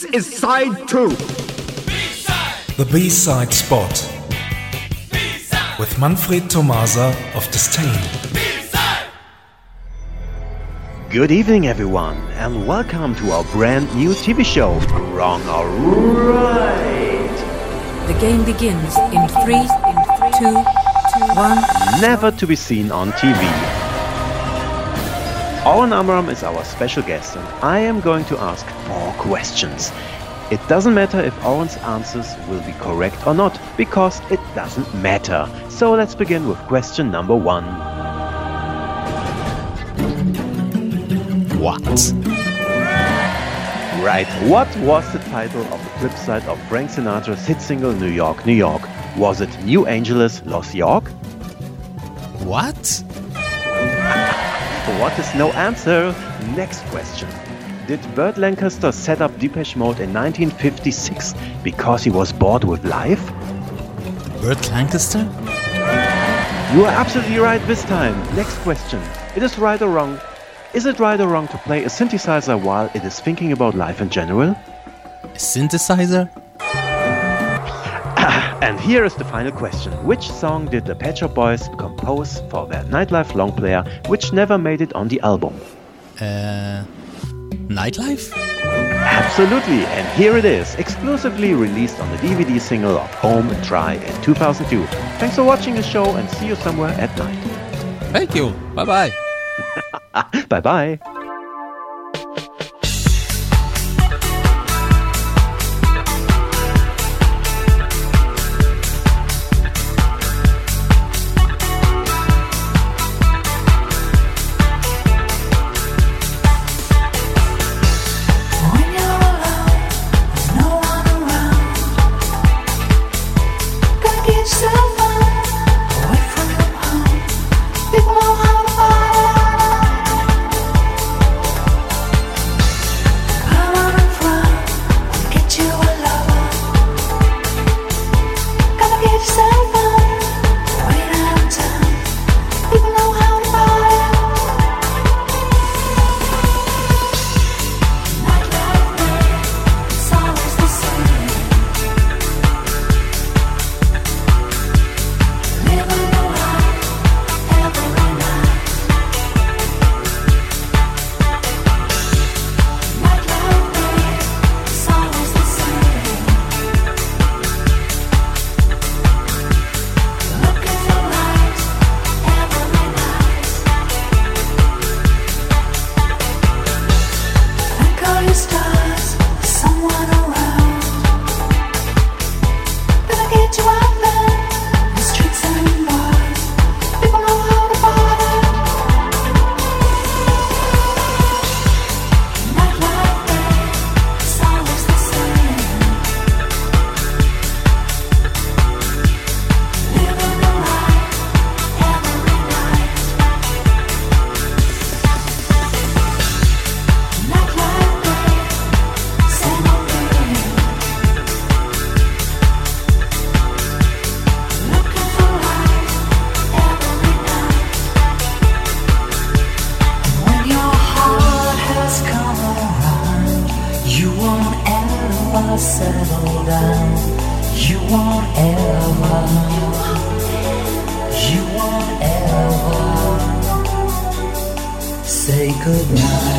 This is side two. The B-side spot with Manfred Tomasa of Disdain. Good evening, everyone, and welcome to our brand new TV show, Wrong or Right. The game begins in three, two, one. Never to be seen on TV. Owen Amram is our special guest, and I am going to ask four questions. It doesn't matter if Owen's answers will be correct or not, because it doesn't matter. So let's begin with question number one. What? Right, what was the title of the flip side of Frank Sinatra's hit single New York, New York? Was it New Angeles, Los York? What? What is no answer? Next question. Did Burt Lancaster set up Depeche Mode in 1956 because he was bored with life? Burt Lancaster? You are absolutely right this time. Next question. It is right or wrong. Is it right or wrong to play a synthesizer while it is thinking about life in general? A synthesizer? And here is the final question. Which song did the Pet Shop Boys compose for their nightlife long player which never made it on the album? Uh. Nightlife? Absolutely, and here it is, exclusively released on the DVD single of Home and Dry in 2002. Thanks for watching the show and see you somewhere at night. Thank you. Bye bye. Bye bye. Settle down. You won't ever. You won't ever say goodnight